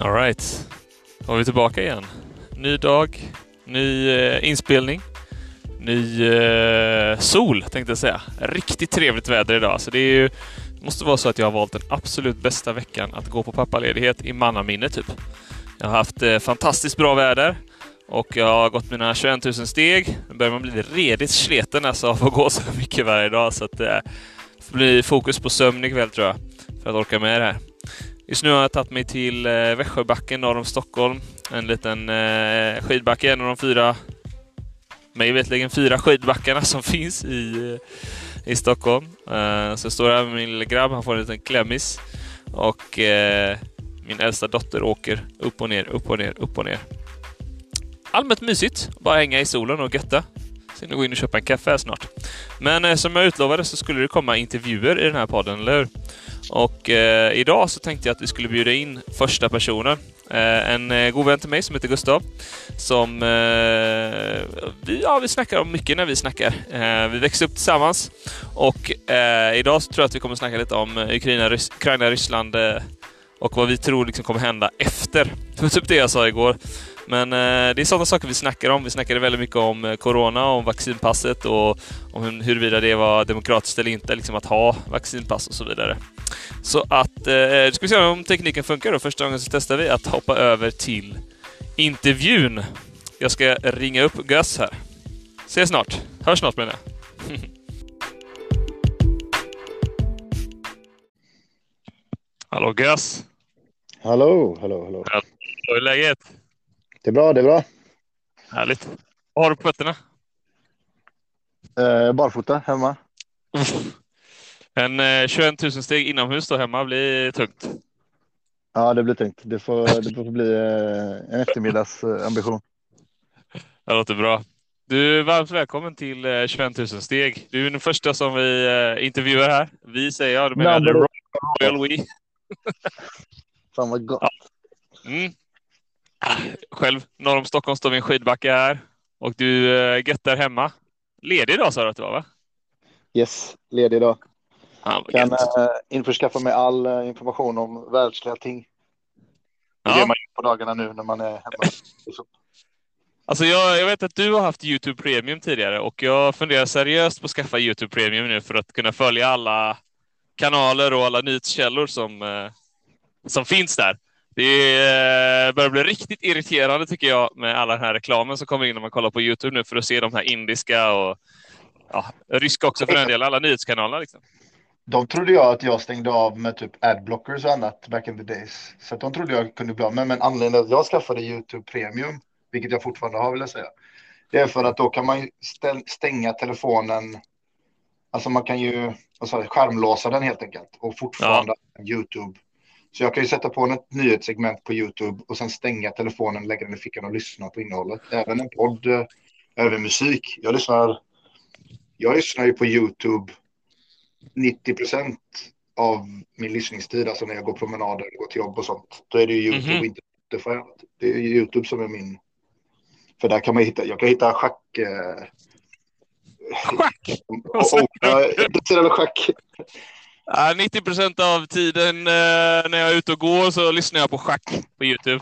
Alright. Då är vi tillbaka igen. Ny dag, ny eh, inspelning, ny eh, sol tänkte jag säga. Riktigt trevligt väder idag. Så det är ju, måste vara så att jag har valt den absolut bästa veckan att gå på pappaledighet i mannaminne typ. Jag har haft eh, fantastiskt bra väder och jag har gått mina 21 000 steg. Nu börjar man bli redigt sliten alltså av att gå så mycket varje dag så att eh, det blir fokus på sömn ikväll tror jag för att orka med det här. Just nu har jag tagit mig till eh, Växjöbacken norr om Stockholm. En liten eh, skidbacke, en av de fyra, mig veterligen fyra skidbackarna som finns i, eh, i Stockholm. Så jag står här med min lille grabb, han får en liten klämmis. Och min äldsta dotter åker upp och ner, upp och ner, upp och ner. Allmänt mysigt, bara hänga i solen och götta. Sen gå in och köpa en kaffe här snart. Men eh, som jag utlovade så skulle det komma intervjuer i den här podden, eller hur? Och eh, idag så tänkte jag att vi skulle bjuda in första personen. Eh, en eh, god vän till mig som heter Gustav. Som... Eh, vi, ja, vi snackar om mycket när vi snackar. Eh, vi växte upp tillsammans. Och eh, idag så tror jag att vi kommer snacka lite om eh, Ukraina, Rys Ukraina Ryssland eh, och vad vi tror liksom kommer hända efter. Det var typ det jag sa igår. Men eh, det är sådana saker vi snackar om. Vi snackade väldigt mycket om eh, Corona, om vaccinpasset och om huruvida det var demokratiskt eller inte liksom att ha vaccinpass och så vidare. Så att, eh, ska vi se om tekniken funkar då. Första gången så testar vi att hoppa över till intervjun. Jag ska ringa upp Gus här. Ses snart. Hörs snart menar jag. Hallå Gus! Hallå, hallå, hallå. Hur är läget? Det är bra, det är bra. Härligt. Vad har du på fötterna? Eh, barfota hemma. En eh, 21 000 steg inomhus då hemma blir tungt. Ja, det blir tungt. Det får, det får bli eh, en eftermiddagsambition. Det låter bra. Du är varmt välkommen till eh, 21 000 steg. Du är den första som vi eh, intervjuar här. Vi säger jag, du menar Royal We. Fan vad gott. Ja. Mm. Ah, Själv norr om Stockholm står vi en skidbacke här. Och du eh, göttar hemma. Ledig idag sa du att du var va? Yes, ledig idag. Vad Kan eh, införskaffa mig all eh, information om världsliga ting. Det Ja. gör man ju på dagarna nu när man är hemma. Så- Alltså jag, jag vet att du har haft YouTube Premium tidigare och jag funderar seriöst på att skaffa YouTube Premium nu för att kunna följa alla kanaler och alla nyhetskällor som, som finns där. Det eh, börjar bli riktigt irriterande tycker jag med alla den här reklamen som kommer in när man kollar på YouTube nu för att se de här indiska och ja, ryska också för den delen, alla nyhetskanalerna. Liksom. De trodde jag att jag stängde av med typ adblockers och annat back in the days. Så de trodde jag kunde bli av med. Men anledningen till att jag skaffade YouTube Premium, vilket jag fortfarande har vill jag säga. Det är för att då kan man stänga telefonen. Alltså man kan ju jag, skärmlåsa den helt enkelt och fortfarande ha YouTube. Så jag kan ju sätta på ett nyhetssegment på YouTube och sen stänga telefonen, lägga den i fickan och lyssna på innehållet. Även en podd, eh, även musik. Jag lyssnar. Jag lyssnar ju på YouTube 90 procent av min lyssningstid, alltså när jag går promenader, går till jobb och sånt. Då är det ju YouTube Mhm. och inte Spotify. Det är ju YouTube som är min. För där kan man hitta. Jag kan hitta schack. Eh, Schack! och, och, av schack. Ja, 90 procent av tiden eh, när jag är ute och går så lyssnar jag på schack på YouTube.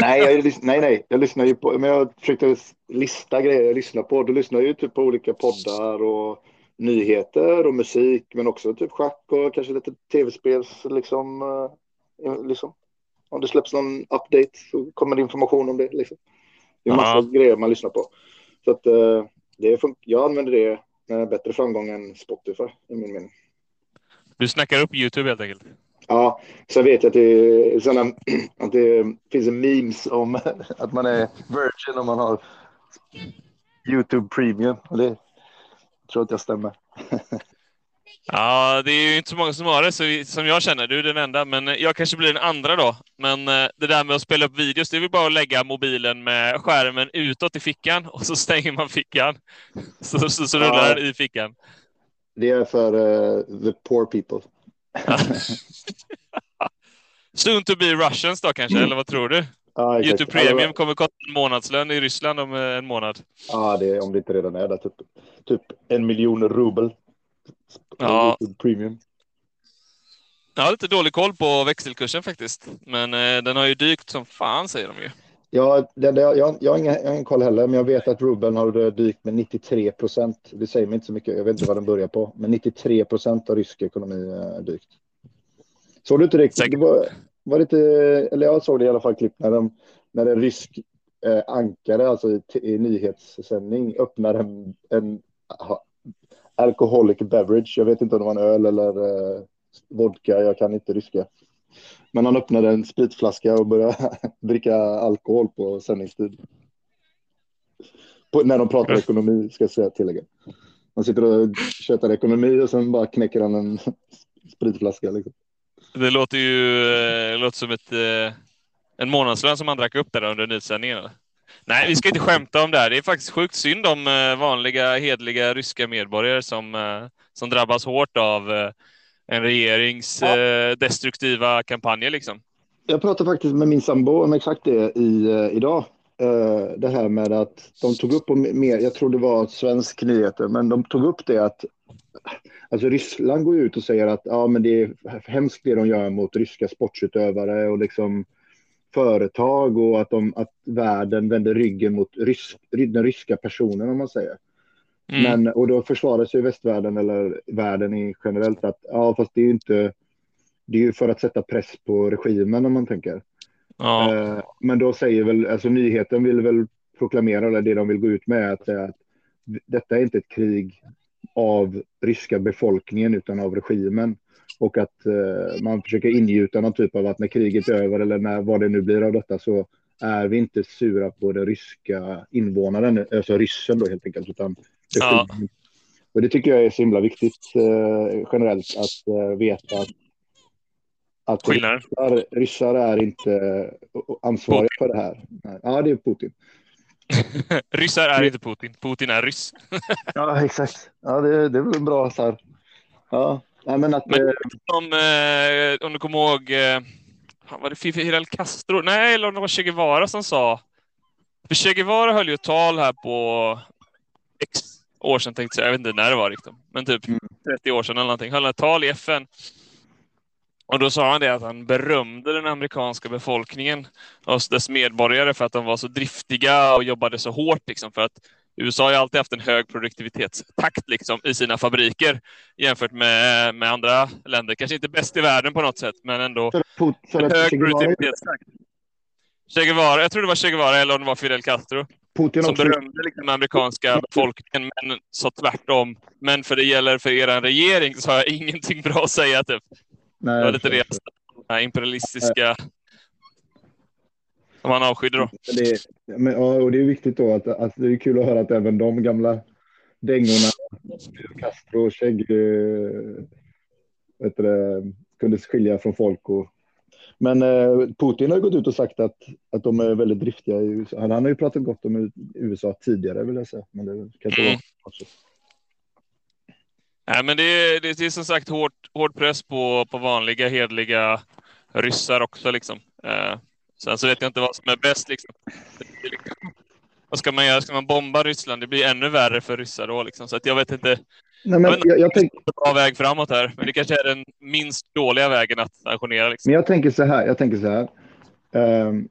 Nej, jag, nej, nej, jag lyssnar ju på, men jag försökte lista grejer jag lyssnar på. Då lyssnar ju typ på olika poddar och nyheter och musik, men också typ schack och kanske lite tv-spels, liksom, eh, liksom. Om det släpps någon update så kommer det information om det, liksom. Det är massa Ja. grejer man lyssnar på. Så att eh, det jag använder det med bättre framgång än Spotify, i min mening. Du snackar upp YouTube helt enkelt. Ja, sen vet jag att det, såna, att det finns en memes om att man är virgin om man har YouTube Premium. Och det tror att jag stämmer. Ja, det är ju inte så många som har det, så som jag känner. Du är den enda, men jag kanske blir den andra då. Men eh, det där med att spela upp videos, det är väl bara att lägga mobilen med skärmen utåt i fickan och så stänger man fickan. Så, så, så rullar Ja. den i fickan. Det är för eh, the poor people. Soon to be Russians då kanske, eller vad tror du? Ja, exakt. YouTube Premium kommer kosta en månadslön i Ryssland om eh, en månad. Ja, det är, om det inte redan är det. Typ, typ en miljon rubel. Ja. YouTube Premium. Jag har lite dålig koll på växelkursen faktiskt, men eh, den har ju dykt som fan säger de ju. Ja, det, det, jag, jag, har ingen, jag har ingen koll heller, men jag vet att rubeln har dykt med 93 procent. Det säger mig inte så mycket. Jag vet inte vad den börjar på, men 93 procent av rysk ekonomi är dykt. Såg du inte det? det var, var lite, eller jag såg det i alla fall klipp när, de, när en rysk eh, ankare, alltså i, i nyhetssändning, öppnar en, en aha, alcoholic beverage. Jag vet inte om det var en öl eller eh, vodka. Jag kan inte ryska. Men han öppnade en spritflaska och började dricka alkohol på sändningstid. På, när de pratar ekonomi, ska jag säga tillägga. Han sitter och tjötar ekonomi och sen bara knäcker han en spritflaska. Liksom. Det låter ju det eh, låter som ett, eh, en månadslön som han drack upp där under nyhetssändningen. Nej, vi ska inte skämta om det här. Det är faktiskt sjukt synd om eh, vanliga hedliga ryska medborgare som, som drabbas hårt av en regerings ja. Eh, destruktiva kampanjer liksom. Jag pratade faktiskt med min sambo om exakt det i, uh, idag. Uh, det här med att de tog upp, mer, jag tror det var svensk nyheter, men de tog upp det att alltså Ryssland går ut och säger att ja, men det är hemskt det de gör mot ryska sportsutövare och liksom företag och att, de, att världen vänder ryggen mot rysk, den ryska personen om man säger. Mm. Men, och då försvarar sig västvärlden eller världen i generellt att ja, fast det är ju inte. Det är ju för att sätta press på regimen om man tänker. Ja. Eh, men då säger väl alltså nyheten vill väl proklamera eller det de vill gå ut med att, att detta är inte ett krig av ryska befolkningen utan av regimen och att eh, man försöker ingjuta någon typ av att när kriget är över eller när vad det nu blir av detta så är vi inte sura på den ryska invånaren, alltså ryssen då helt enkelt, utan Ja. Och det tycker jag är så himla viktigt eh, generellt att eh, veta att, att ryssar, ryssar, är inte ansvariga Putin. för det här. Ja, det är Putin. ryssar är inte Putin. Putin är ryss. ja, exakt. Ja, det, det är väl bra så här. Ja, Nej, men att... Men, eh, om, eh, om du kommer ihåg, eh, var det Fidel Castro? Nej, eller om det var Che Guevara som sa för Che Guevara höll ju ett tal här på X år sedan tänkte jag, jag vet inte när det var riktigt, men typ 30 mm. år sedan eller någonting, höll ett tal i FN. Och då sa han det att han berömde den amerikanska befolkningen och dess medborgare för att de var så driftiga och jobbade så hårt liksom för att USA har alltid haft en hög produktivitetstakt liksom, i sina fabriker jämfört med, med andra länder. Kanske inte bäst i världen på något sätt, men ändå hög produktivitetstakt. Che Guevara, jag tror det var Che Guevara eller om det var Fidel Castro. Putin som också. berömde liksom den amerikanska befolkningen, men sa tvärtom. Men för det gäller för er regering så har jag ingenting bra att säga. Typ. Nej, det var lite det imperialistiska som han avskydde då. Det, men, ja, och det är viktigt då att, att det är kul att höra att även de gamla dängorna, Castro och Che, kunde skilja från folk och men eh, Putin har gått ut och sagt att, att de är väldigt driftiga i USA. Han, han har ju pratat gott om USA tidigare vill jag säga. Men det kan inte mm. vara Nej, men det är, det är som sagt hård, hård press på, på vanliga hedliga ryssar också. Liksom. Eh, sen så vet jag inte vad som är bäst. Liksom. Vad ska man göra? Ska man bomba Ryssland? Det blir ännu värre för ryssar då. Liksom. Så att jag vet inte. Nej, men jag, jag, tänker... bra väg framåt här, men det kanske är den minst dåliga vägen att sanktionera. Liksom. Men jag tänker så här. Jag tänker så här. Um,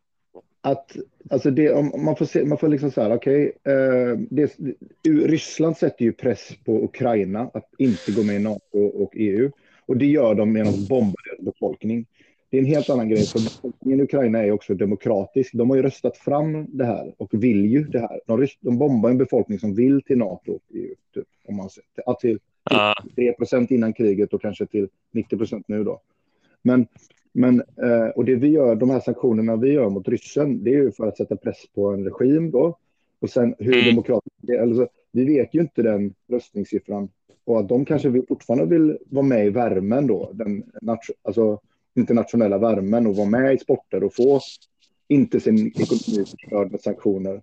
att alltså det, om man får se, man får liksom så här, okej, okay, uh, Ryssland sätter ju press på Ukraina att inte gå med i NATO och EU och det gör de genom att bomba deras befolkning. Det är en helt annan grej, för befolkningen i Ukraina är också demokratisk. De har ju röstat fram det här och vill ju det här. De, de bombar en befolkning som vill till NATO och EU, typ, om man säger, till, till 3 procent innan kriget och kanske till 90 procent nu då. Men, men eh, och det vi gör, de här sanktionerna vi gör mot ryssen, det är ju för att sätta press på en regim då. Och sen hur mm. demokratiskt det. Alltså, vi vet ju inte den röstningssiffran och att de kanske fortfarande vill vara med i värmen då. Den, alltså, internationella värmen och vara med i sporter och få inte sin ekonomi förstörd med sanktioner.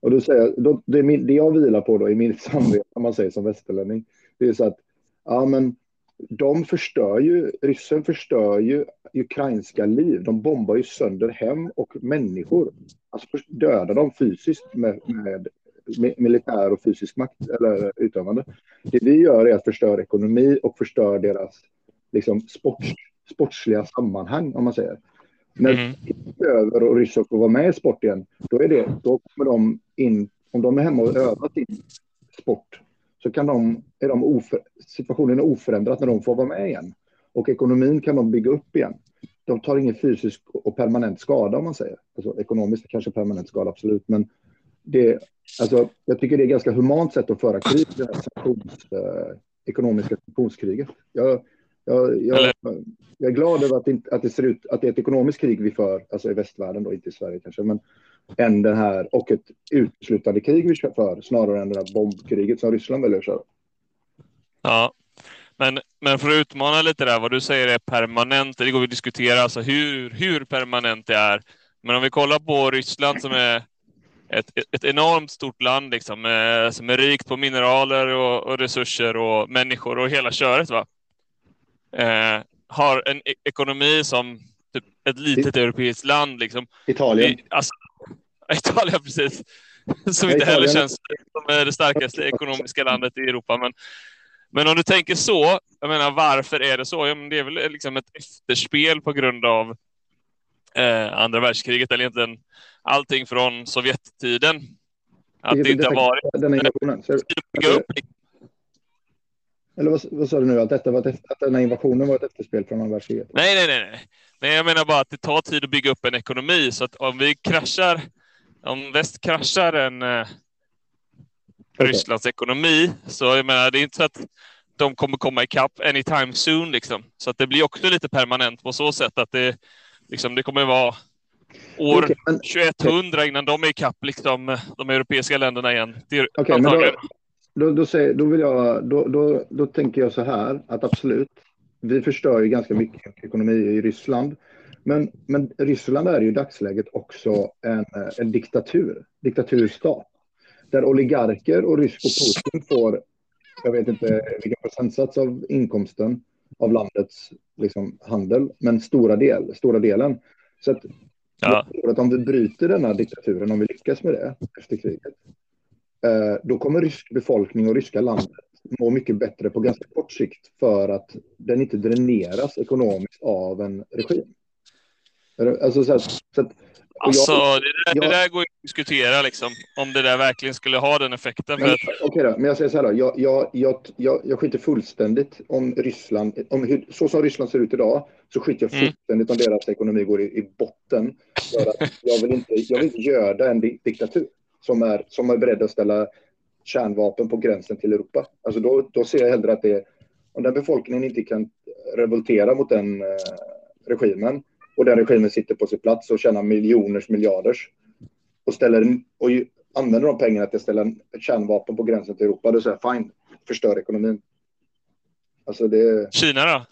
Och då säger jag, då, det, min, det jag vilar på då i mitt samvete, om man säger som västerlänning, det är så att ja, men de förstör ju, ryssen förstör ju ukrainska liv. De bombar ju sönder hem och människor. Alltså dödar dem fysiskt med, med, med militär och fysisk makt eller utövande. Det vi gör är att förstöra ekonomi och förstör deras liksom, sport, sportsliga sammanhang, om man säger. När mm. över och Ryssland får vara med i sport igen, då, är det, då kommer de in, om de är hemma och övar sin sport, så kan de, är de oför, situationen är oförändrad när de får vara med igen. Och ekonomin kan de bygga upp igen. De tar ingen fysisk och permanent skada om man säger. Alltså, ekonomiskt kanske permanent skada, absolut. Men det, alltså, jag tycker det är ett ganska humant sätt att föra krig, det här sanktions, eh, ekonomiska sanktionskriget. Jag, jag, jag, jag, är glad över att det, att det ser ut att det är ett ekonomiskt krig vi för, alltså i västvärlden då, inte i Sverige kanske, men än den här och ett uteslutande krig vi för snarare än det här bombkriget som Ryssland väljer att köra. Ja, men, men för att utmana lite där, vad du säger är permanent, det går vi att diskutera, alltså hur, hur permanent det är. Men om vi kollar på Ryssland som är ett, ett enormt stort land liksom, eh, som är rikt på mineraler och, och, resurser och människor och hela köret. Va? Eh, har en e ekonomi som typ ett litet I, europeiskt land. Liksom. Italien. I, alltså, Italien, precis. Som inte heller känns som det starkaste ekonomiska landet i Europa. Men, men om du tänker så, jag menar varför är det så? Ja, men det är väl liksom ett efterspel på grund av eh, andra världskriget, eller egentligen allting från Sovjettiden. Att det, det inte har varit... Den invasionen. Eller vad, vad sa du nu? Att, detta var ett, att den här invasionen var ett efterspel från andra världskriget? Nej, nej, nej, nej. Nej, jag menar bara att det tar tid att bygga upp en ekonomi. Så att om vi kraschar, om väst kraschar en eh. Rysslands ekonomi, så jag menar, det är inte så att de kommer komma ikapp anytime soon liksom. Så att det blir också lite permanent på så sätt att det liksom, det kommer vara år okay, men, 2100 innan de är ikapp liksom, de europeiska länderna igen. okay, men då, då, då, säger, då, vill jag, då, då, då tänker jag så här att absolut, vi förstör ju ganska mycket ekonomi i Ryssland. Men, men Ryssland är ju i dagsläget också en, en diktatur, diktaturstat. Där oligarker och rysk och Putin får, jag vet inte vilken procentsats av inkomsten av landets liksom, handel, men stora, del, stora delen. Så att, ja. att om vi bryter denna diktaturen, om vi lyckas med det efter kriget, då kommer rysk befolkning och ryska landet må mycket bättre på ganska kort sikt för att den inte dräneras ekonomiskt av en regim. Alltså, så att, så att, alltså jag, det, där, jag, det där går att diskutera, liksom, om det där verkligen skulle ha den effekten. Okej okay då, men jag säger så här då. Jag, jag, jag, jag, jag skiter fullständigt om Ryssland, om hur, så som Ryssland ser ut idag, så skiter jag mm. fullständigt mm. om deras ekonomi går i, i botten. För att jag vill inte, jag vill inte göda en diktatur som är, som är beredda att ställa kärnvapen på gränsen till Europa. Alltså då, då ser jag hellre att det om den befolkningen inte kan revoltera mot den eh, regimen och den regimen sitter på sin plats och tjänar miljoners miljarders och, ställer, och använder de pengarna till att ställa kärnvapen på gränsen till Europa, då säger jag fine, förstör ekonomin. Alltså det... Kina då?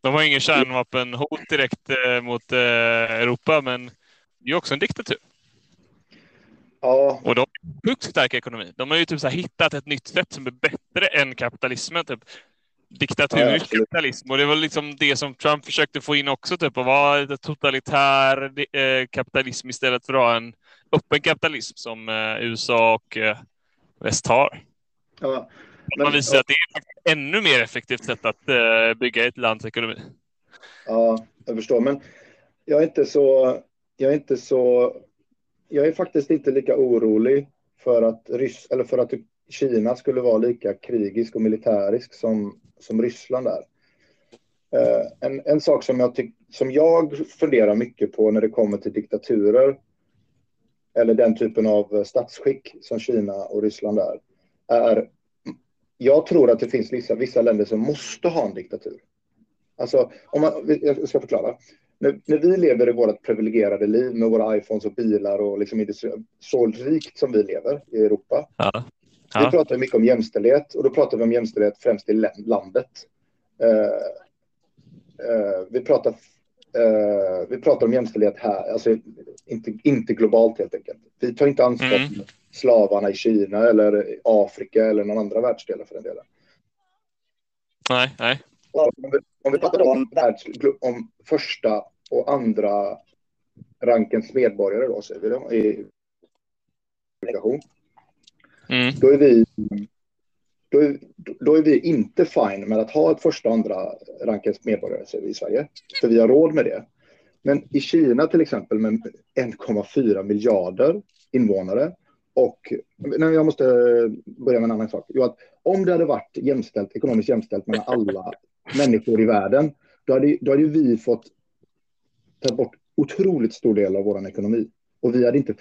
De har ingen kärnvapenhot direkt eh, mot eh, Europa, men det är också en diktatur. Ja. Och de har högt stark ekonomi. De har ju typ så hittat ett nytt sätt som är bättre än kapitalismen. Typ. Diktaturisk ja, kapitalism. Och det var liksom det som Trump försökte få in också, typ att vara totalitär eh, kapitalism istället för att ha en öppen kapitalism som eh, USA och eh, väst har. Ja, men, Man visar ja. att det är ett ännu mer effektivt sätt att eh, bygga ett lands ekonomi. Ja, jag förstår. Men jag är inte så... Jag är inte så jag är faktiskt inte lika orolig för att, Rys eller för att Kina skulle vara lika krigisk och militärisk som, som Ryssland är. Eh, en, en sak som jag, som jag funderar mycket på när det kommer till diktaturer eller den typen av statsskick som Kina och Ryssland är, är jag tror att det finns vissa, vissa länder som måste ha en diktatur. Alltså, om man, jag ska förklara när, när vi lever i vårt privilegierade liv med våra iPhones och bilar och liksom så rikt som vi lever i Europa. Ja. Ja. Vi pratar mycket om jämställdhet och då pratar vi om jämställdhet främst i landet. Uh, uh, vi, pratar, uh, vi pratar om jämställdhet här, alltså inte, inte globalt helt enkelt. Vi tar inte ansvar mm. för slavarna i Kina eller Afrika eller någon andra världsdelar för den delen. Nej, nej. Om vi, om vi pratar om, om första och andra rankens medborgare då, säger vi då, i kommunikation. Mm. Då är vi då är, då är vi inte fine med att ha ett första och andra rankens medborgare i Sverige. För vi har råd med det. Men i Kina till exempel med 1,4 miljarder invånare och nej, jag måste börja med en annan sak. Jo, att om det hade varit jämställt, ekonomiskt jämställt mellan alla människor i världen, då hade, då hade vi fått ta bort otroligt stor del av vår ekonomi. Och vi hade inte,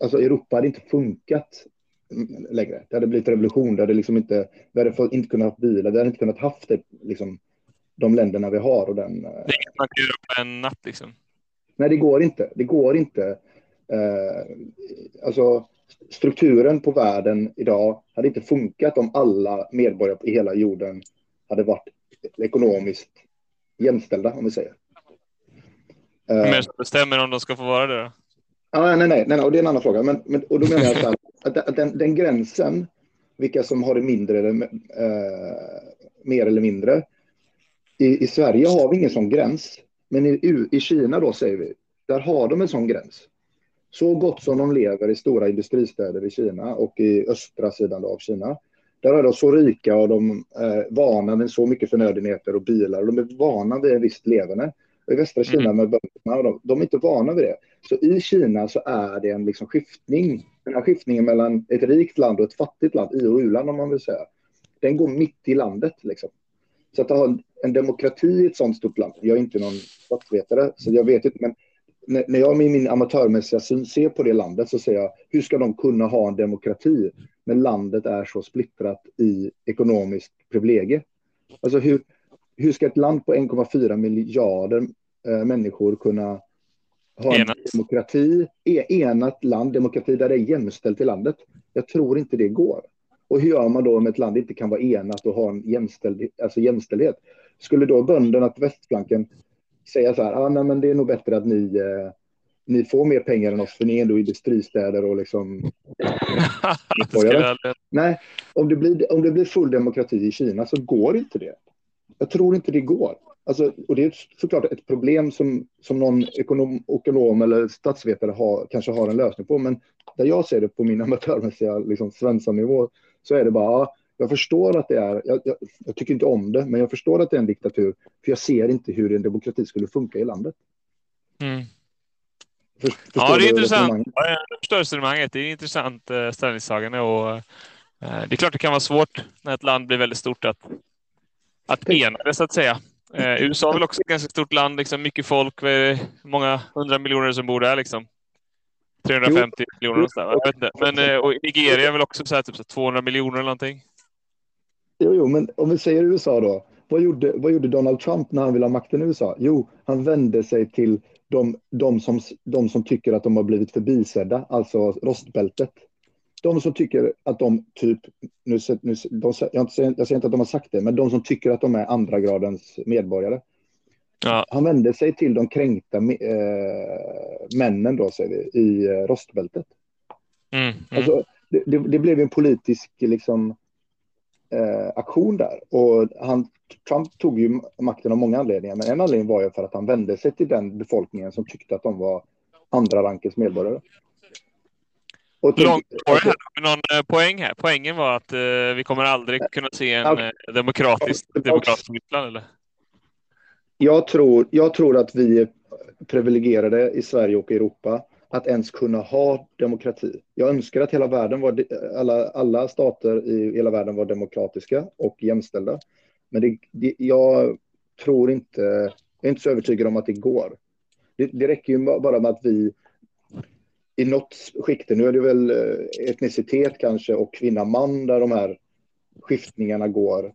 alltså Europa hade inte funkat längre. Det hade blivit revolution. Det hade liksom inte, vi hade inte kunnat bilar. Vi hade inte kunnat haft det, liksom, de länderna vi har. Och den, det är inget man kan göra på en natt liksom. Nej, det går inte. Det går inte. Eh, alltså, strukturen på världen idag hade inte funkat om alla medborgare i hela jorden hade varit ekonomiskt jämställda, om vi säger. Det som bestämmer om de ska få vara det då? Ah, nej, nej, nej, och det är en annan fråga. Men, men, och då menar jag så här, att den, den, gränsen, vilka som har det mindre eller eh, mer eller mindre. I, I, Sverige har vi ingen sån gräns, men i, i Kina då säger vi, där har de en sån gräns. Så gott som de lever i stora industristäder i Kina och i östra sidan av Kina. Där är de så rika och de är eh, vana med så mycket förnödenheter och bilar. Och de är vana vid ett visst leverne. I västra Kina mm. med bönderna, de, de är inte vana vid det. Så i Kina så är det en liksom skiftning. Den här skiftningen mellan ett rikt land och ett fattigt land, i och u-land om man vill säga. Den går mitt i landet liksom. Så att ha en demokrati i ett sånt stort land. Jag är inte någon statsvetare, så jag vet inte. Men när jag med min amatörmässiga syn ser på det landet så säger jag, hur ska de kunna ha en demokrati när landet är så splittrat i ekonomiskt privilegie? Alltså hur, hur ska ett land på 1,4 miljarder människor kunna ha en demokrati, e, enat land, demokrati där det är jämställt i landet? Jag tror inte det går. Och hur gör man då om ett land inte kan vara enat och ha en jämställd, alltså jämställdhet? Skulle då bönderna på västflanken säga så här, ah, nej, men det är nog bättre att ni, eh, ni får mer pengar än oss för ni är ändå industristäder och liksom... nej, om det, blir, om det blir full demokrati i Kina så går inte det. Jag tror inte det går. Alltså, och det är såklart ett problem som, som någon ekonom, ekonom eller statsvetare har, kanske har en lösning på. Men där jag ser det på min amatörmässiga liksom, Svensson-nivå så är det bara, jag förstår att det är, jag, jag, jag, tycker inte om det, men jag förstår att det är en diktatur. För jag ser inte hur en demokrati skulle funka i landet. Mm. För, ja, det är intressant. jag förstår resonemanget. Det är intressant uh, ställningstagande och uh, det är klart det kan vara svårt när ett land blir väldigt stort att, att ena det så att säga. Uh, USA är väl också ett ganska stort land, liksom mycket folk, många hundra miljoner som bor där liksom. 350 jo. miljoner sådär, jag vet inte. Men och Nigeria är väl också så här, typ så 200 miljoner eller någonting. Jo, jo, men om vi säger USA då. Vad gjorde, vad gjorde Donald Trump när han ville ha makten i USA? Jo, han vände sig till de, de, som, de som tycker att de har blivit förbisedda, alltså rostbältet. De som tycker att de typ, nu, nu, de, jag, säger, jag säger inte att de har sagt det, men de som tycker att de är andra gradens medborgare. Ja. Han vände sig till de kränkta eh, männen då, säger vi, i eh, rostbältet. Mm, mm. Alltså, det, det, det, blev en politisk liksom, eh, aktion där. Och han, Trump tog ju makten av många anledningar, men en anledning var ju för att han vände sig till den befolkningen som tyckte att de var andra rankens medborgare. Och Långt här, någon eh, poäng här. Poängen var att eh, vi kommer aldrig kunna se en okay. Eh, demokratisk, demokratisk Ryssland, eller? Jag tror, jag tror att vi är privilegierade i Sverige och Europa att ens kunna ha demokrati. Jag önskar att hela världen var, alla, alla stater i hela världen var demokratiska och jämställda. Men det, det, jag tror inte, jag är inte så övertygad om att det går. Det, det räcker ju bara med att vi i något skikte, nu är det väl eh, etnicitet kanske och kvinna-man där de här skiftningarna går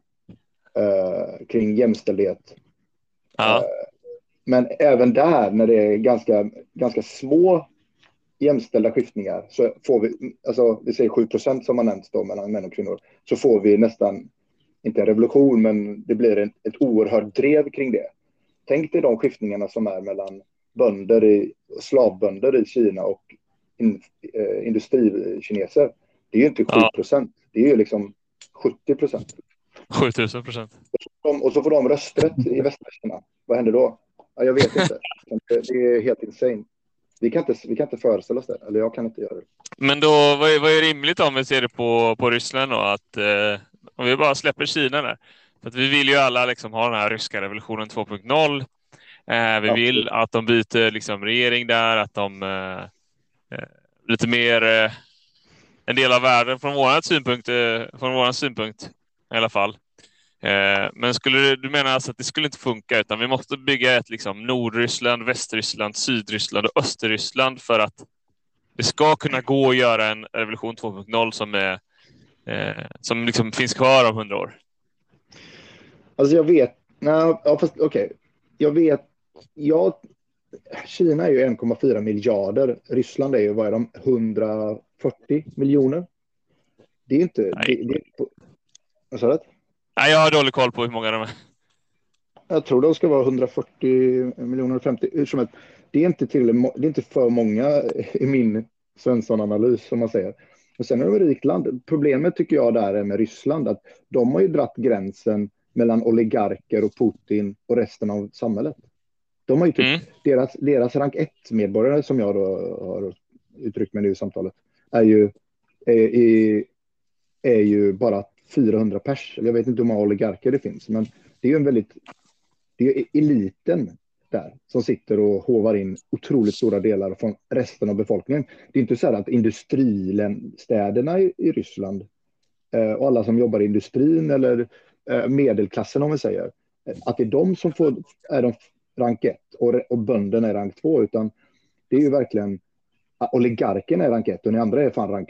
eh, kring jämställdhet. Ja. Eh, men även där, när det är ganska, ganska små jämställda skiftningar så får vi, alltså vi säger 7 procent som har nämnts då mellan män och kvinnor, så får vi nästan, inte en revolution, men det blir ett, ett oerhört drev kring det. Tänk dig de skiftningarna som är mellan bönder i, slavbönder i Kina och in, eh, industrikineser. Det är ju inte 7 procent, ja. det är ju liksom 70 procent. 7000 procent. Och så får de rösträtt i Kina. Vad händer då? Ja, jag vet inte. Det är helt insane. Vi kan, inte, vi kan inte föreställa oss det, eller jag kan inte göra det. Men då, vad är, vad är rimligt om vi ser det på, på Ryssland då? Att, eh, Om vi bara släpper Kina där. För att vi vill ju alla liksom ha den här ryska revolutionen 2.0. Eh, vi vill att de byter liksom regering där, att de eh, Eh, lite mer eh, en del av världen från vår synpunkt, eh, från vår synpunkt i alla fall. Eh, men skulle du, du menar alltså att det skulle inte funka utan vi måste bygga ett liksom Nordryssland, Västryssland, Sydryssland och Österryssland för att det ska kunna gå att göra en revolution 2.0 som, är, eh, som liksom finns kvar om hundra år? Alltså jag vet, nej, ja, fast okej, okay. jag vet, jag, Kina är ju 1,4 miljarder, Ryssland är ju, vad är de, 140 miljoner? Det är inte, det, det, vad sa du? Nej, jag har dålig koll på hur många de är. Jag tror de ska vara 140 miljoner, 50, det är inte, till, det är inte för många i min Svensson-analys, som man säger. Och sen är det ett rikt land. Problemet tycker jag där är med Ryssland, att de har ju dratt gränsen mellan oligarker och Putin och resten av samhället. De har ju typ, mm. deras, deras rank 1-medborgare, som jag då har uttryckt mig nu i samtalet, är ju, är, är, är ju bara 400 pers. Jag vet inte hur många oligarker det finns, men det är ju en väldigt... Det är eliten där som sitter och hovar in otroligt stora delar från resten av befolkningen. Det är inte så att industristäderna i, i Ryssland eh, och alla som jobbar i industrin eller eh, medelklassen om vi säger, att det är de som får, är de rank 1 och, och bönderna är rank 2, utan det är ju verkligen oligarken är rank 1 och ni andra är fan rank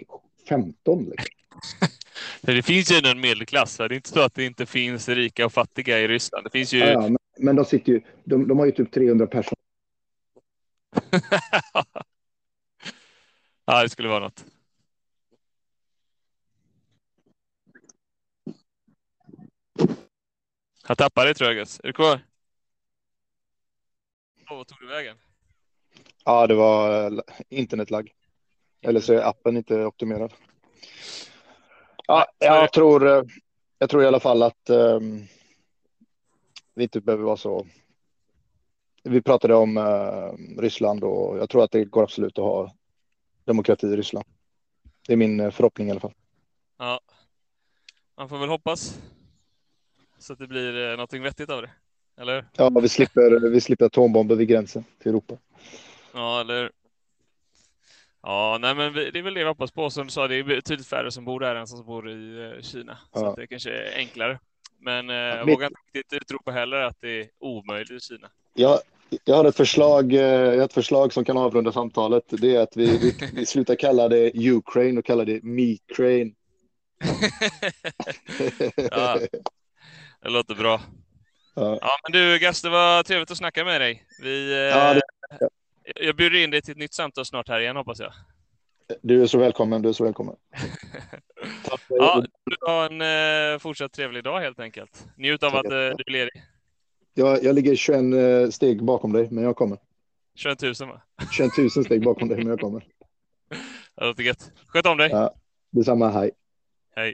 15. Liksom. det finns ju en medelklass. Det är inte så att det inte finns rika och fattiga i Ryssland. Det finns ju... Ja, men, men de sitter ju, de, de har ju typ 300 personer. ja, det skulle vara något. Jag tappade dig tror jag, Gus. Är du kvar? Vad tog du vägen? Ja, det var uh, internetlagg. Eller så är appen inte optimerad. Ja, jag tror, eh, jag tror i alla fall att um, vi inte behöver vara så. Vi pratade om uh, Ryssland och jag tror att det går absolut att ha demokrati i Ryssland. Det är min förhoppning i alla fall. Ja, man får väl hoppas så att det blir uh, någonting vettigt av det. Eller? Ja, vi slipper, vi slipper atombomber vid gränsen till Europa. Ja, eller Ja, nej, men det är väl det vi hoppas på. Som du sa, det är betydligt färre som bor där än som bor i eh, Kina. Ja. Så det kanske är enklare. Men eh, jag vågar inte riktigt utropa heller att det är omöjligt i Kina. Ja, jag har ett förslag, eh, jag har ett förslag som kan avrunda samtalet. Det är att vi, vi, vi slutar kalla det Ukraine och kallar det Me-Crane. ja, det låter bra. Ja. men du Gas, det var trevligt att snacka med dig. Vi, ja, det... Jag bjuder in dig till ett nytt samtal snart här igen hoppas jag. Du är så välkommen, du är så välkommen. Ja, du har en eh, fortsatt trevlig dag helt enkelt. Njut av Tack. att eh, du är ledig. Jag, jag ligger 21 eh, steg bakom dig, men jag kommer. 21 000 va? 21 000 steg bakom dig, men jag kommer. Det låter gött. Sköt om dig. Ja, detsamma, hej. Hej.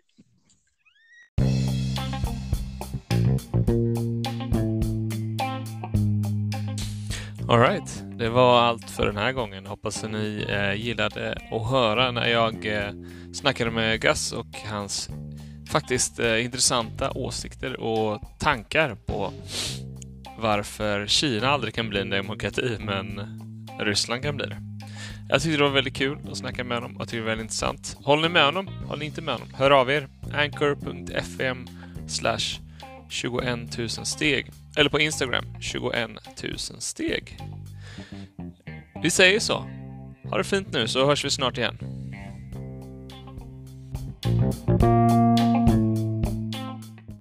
Alright, det var allt för den här gången. Hoppas att ni eh, gillade att höra när jag eh, snackade med Gus och hans faktiskt eh, intressanta åsikter och tankar på varför Kina aldrig kan bli en demokrati, men Ryssland kan bli det. Jag tyckte det var väldigt kul att snacka med honom. Jag tyckte det var väldigt intressant. Håller ni med honom? Håller ni inte med honom? Hör av er. Anchor.fm slash 21 000 steg. Eller på Instagram, 21 000 steg. Vi säger så. Ha det fint nu så hörs vi snart igen.